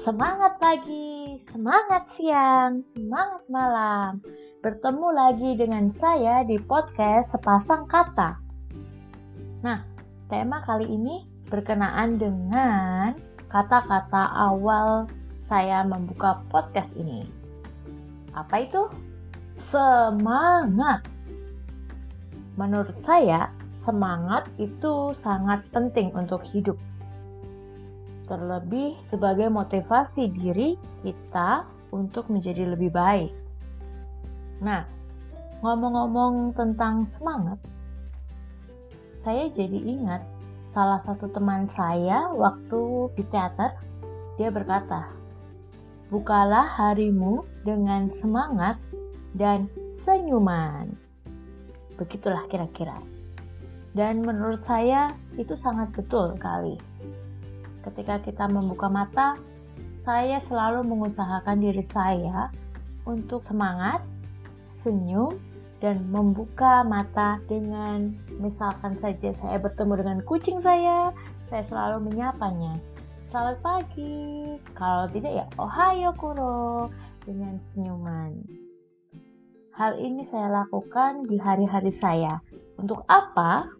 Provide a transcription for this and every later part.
Semangat pagi, semangat siang, semangat malam. Bertemu lagi dengan saya di podcast Sepasang Kata. Nah, tema kali ini berkenaan dengan kata-kata awal saya membuka podcast ini. Apa itu? Semangat. Menurut saya, semangat itu sangat penting untuk hidup terlebih sebagai motivasi diri kita untuk menjadi lebih baik. Nah, ngomong-ngomong tentang semangat, saya jadi ingat salah satu teman saya waktu di teater, dia berkata, "Bukalah harimu dengan semangat dan senyuman." Begitulah kira-kira. Dan menurut saya itu sangat betul kali ketika kita membuka mata, saya selalu mengusahakan diri saya untuk semangat, senyum, dan membuka mata dengan misalkan saja saya bertemu dengan kucing saya, saya selalu menyapanya. Selamat pagi. Kalau tidak ya ohayo kuro dengan senyuman. Hal ini saya lakukan di hari-hari saya. Untuk apa?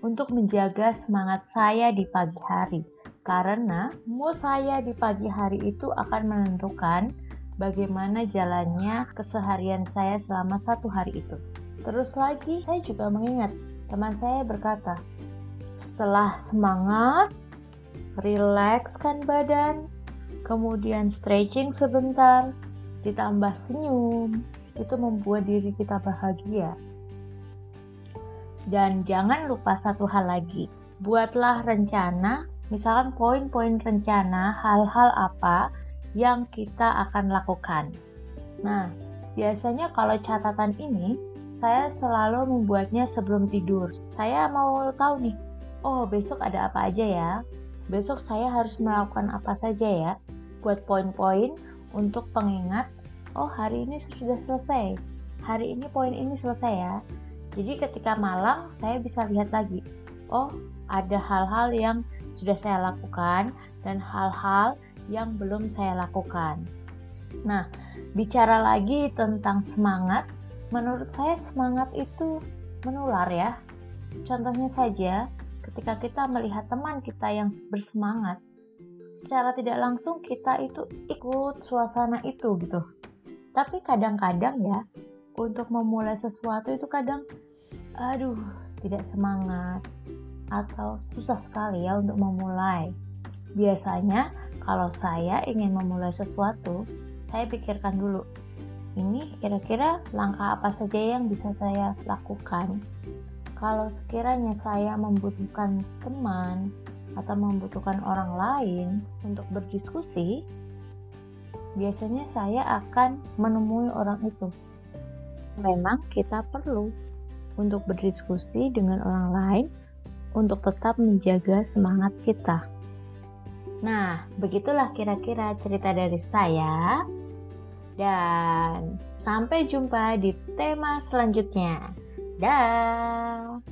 Untuk menjaga semangat saya di pagi hari karena mood saya di pagi hari itu akan menentukan bagaimana jalannya keseharian saya selama satu hari itu. Terus lagi, saya juga mengingat teman saya berkata, setelah semangat, rilekskan badan, kemudian stretching sebentar, ditambah senyum, itu membuat diri kita bahagia. Dan jangan lupa satu hal lagi, buatlah rencana Misalkan poin-poin rencana hal-hal apa yang kita akan lakukan. Nah, biasanya kalau catatan ini saya selalu membuatnya sebelum tidur. Saya mau tahu nih, oh besok ada apa aja ya? Besok saya harus melakukan apa saja ya? Buat poin-poin untuk pengingat, oh hari ini sudah selesai. Hari ini poin ini selesai ya. Jadi ketika malam saya bisa lihat lagi, oh ada hal-hal yang sudah saya lakukan dan hal-hal yang belum saya lakukan. Nah, bicara lagi tentang semangat, menurut saya semangat itu menular ya. Contohnya saja, ketika kita melihat teman kita yang bersemangat, secara tidak langsung kita itu ikut suasana itu gitu. Tapi kadang-kadang ya, untuk memulai sesuatu itu kadang, aduh, tidak semangat, atau susah sekali ya untuk memulai. Biasanya kalau saya ingin memulai sesuatu, saya pikirkan dulu, ini kira-kira langkah apa saja yang bisa saya lakukan. Kalau sekiranya saya membutuhkan teman atau membutuhkan orang lain untuk berdiskusi, biasanya saya akan menemui orang itu. Memang kita perlu untuk berdiskusi dengan orang lain untuk tetap menjaga semangat kita. Nah, begitulah kira-kira cerita dari saya. Dan sampai jumpa di tema selanjutnya. Dah.